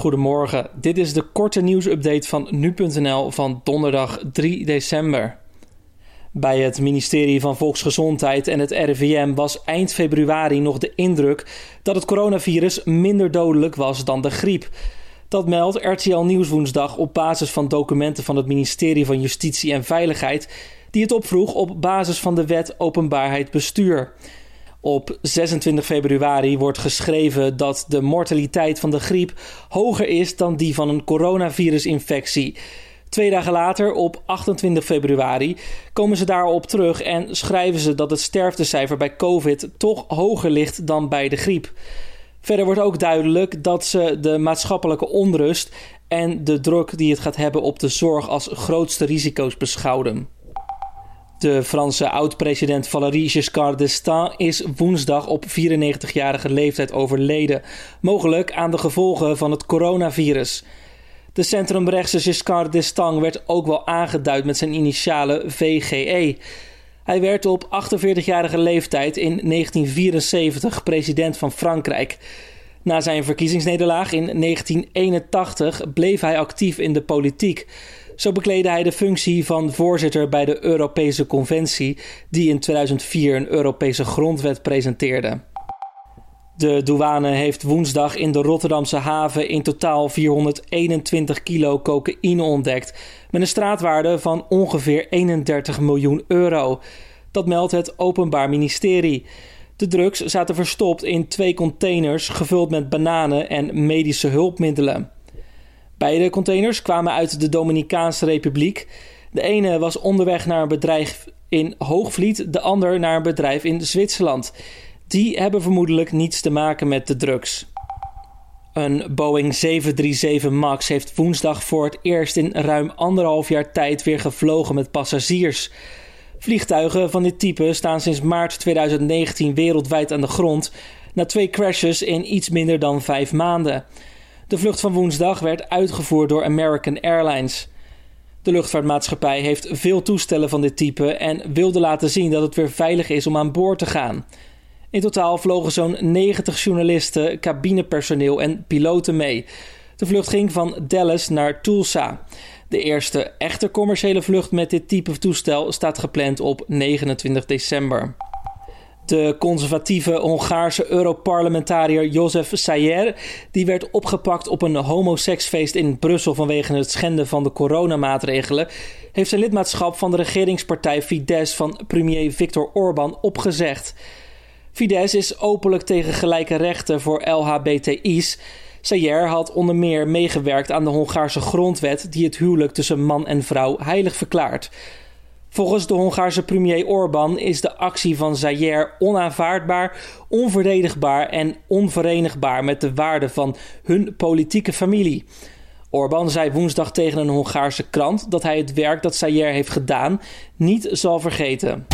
Goedemorgen, dit is de korte nieuwsupdate van nu.nl van donderdag 3 december. Bij het ministerie van Volksgezondheid en het RIVM was eind februari nog de indruk dat het coronavirus minder dodelijk was dan de griep. Dat meldt RTL Nieuws woensdag op basis van documenten van het ministerie van Justitie en Veiligheid, die het opvroeg op basis van de wet Openbaarheid Bestuur. Op 26 februari wordt geschreven dat de mortaliteit van de griep hoger is dan die van een coronavirusinfectie. Twee dagen later, op 28 februari, komen ze daarop terug en schrijven ze dat het sterftecijfer bij COVID toch hoger ligt dan bij de griep. Verder wordt ook duidelijk dat ze de maatschappelijke onrust en de druk die het gaat hebben op de zorg als grootste risico's beschouwen. De Franse oud-president Valéry Giscard d'Estaing is woensdag op 94-jarige leeftijd overleden, mogelijk aan de gevolgen van het coronavirus. De centrumrechtse Giscard d'Estaing werd ook wel aangeduid met zijn initialen VGE. Hij werd op 48-jarige leeftijd in 1974 president van Frankrijk. Na zijn verkiezingsnederlaag in 1981 bleef hij actief in de politiek. Zo bekleedde hij de functie van voorzitter bij de Europese Conventie, die in 2004 een Europese grondwet presenteerde. De douane heeft woensdag in de Rotterdamse haven in totaal 421 kilo cocaïne ontdekt, met een straatwaarde van ongeveer 31 miljoen euro. Dat meldt het Openbaar Ministerie. De drugs zaten verstopt in twee containers gevuld met bananen en medische hulpmiddelen. Beide containers kwamen uit de Dominicaanse Republiek. De ene was onderweg naar een bedrijf in Hoogvliet, de ander naar een bedrijf in Zwitserland. Die hebben vermoedelijk niets te maken met de drugs. Een Boeing 737 MAX heeft woensdag voor het eerst in ruim anderhalf jaar tijd weer gevlogen met passagiers. Vliegtuigen van dit type staan sinds maart 2019 wereldwijd aan de grond na twee crashes in iets minder dan vijf maanden. De vlucht van woensdag werd uitgevoerd door American Airlines. De luchtvaartmaatschappij heeft veel toestellen van dit type en wilde laten zien dat het weer veilig is om aan boord te gaan. In totaal vlogen zo'n 90 journalisten, cabinepersoneel en piloten mee. De vlucht ging van Dallas naar Tulsa. De eerste echte commerciële vlucht met dit type toestel staat gepland op 29 december. De conservatieve Hongaarse Europarlementariër Jozef Sayer, die werd opgepakt op een homoseksfeest in Brussel vanwege het schenden van de coronamaatregelen, heeft zijn lidmaatschap van de regeringspartij Fidesz van premier Viktor Orbán opgezegd. Fidesz is openlijk tegen gelijke rechten voor LHBTI's. Sayer had onder meer meegewerkt aan de Hongaarse grondwet die het huwelijk tussen man en vrouw heilig verklaart. Volgens de Hongaarse premier Orbán is de actie van Zayer onaanvaardbaar, onverdedigbaar en onverenigbaar met de waarden van hun politieke familie. Orbán zei woensdag tegen een Hongaarse krant dat hij het werk dat Zayer heeft gedaan niet zal vergeten.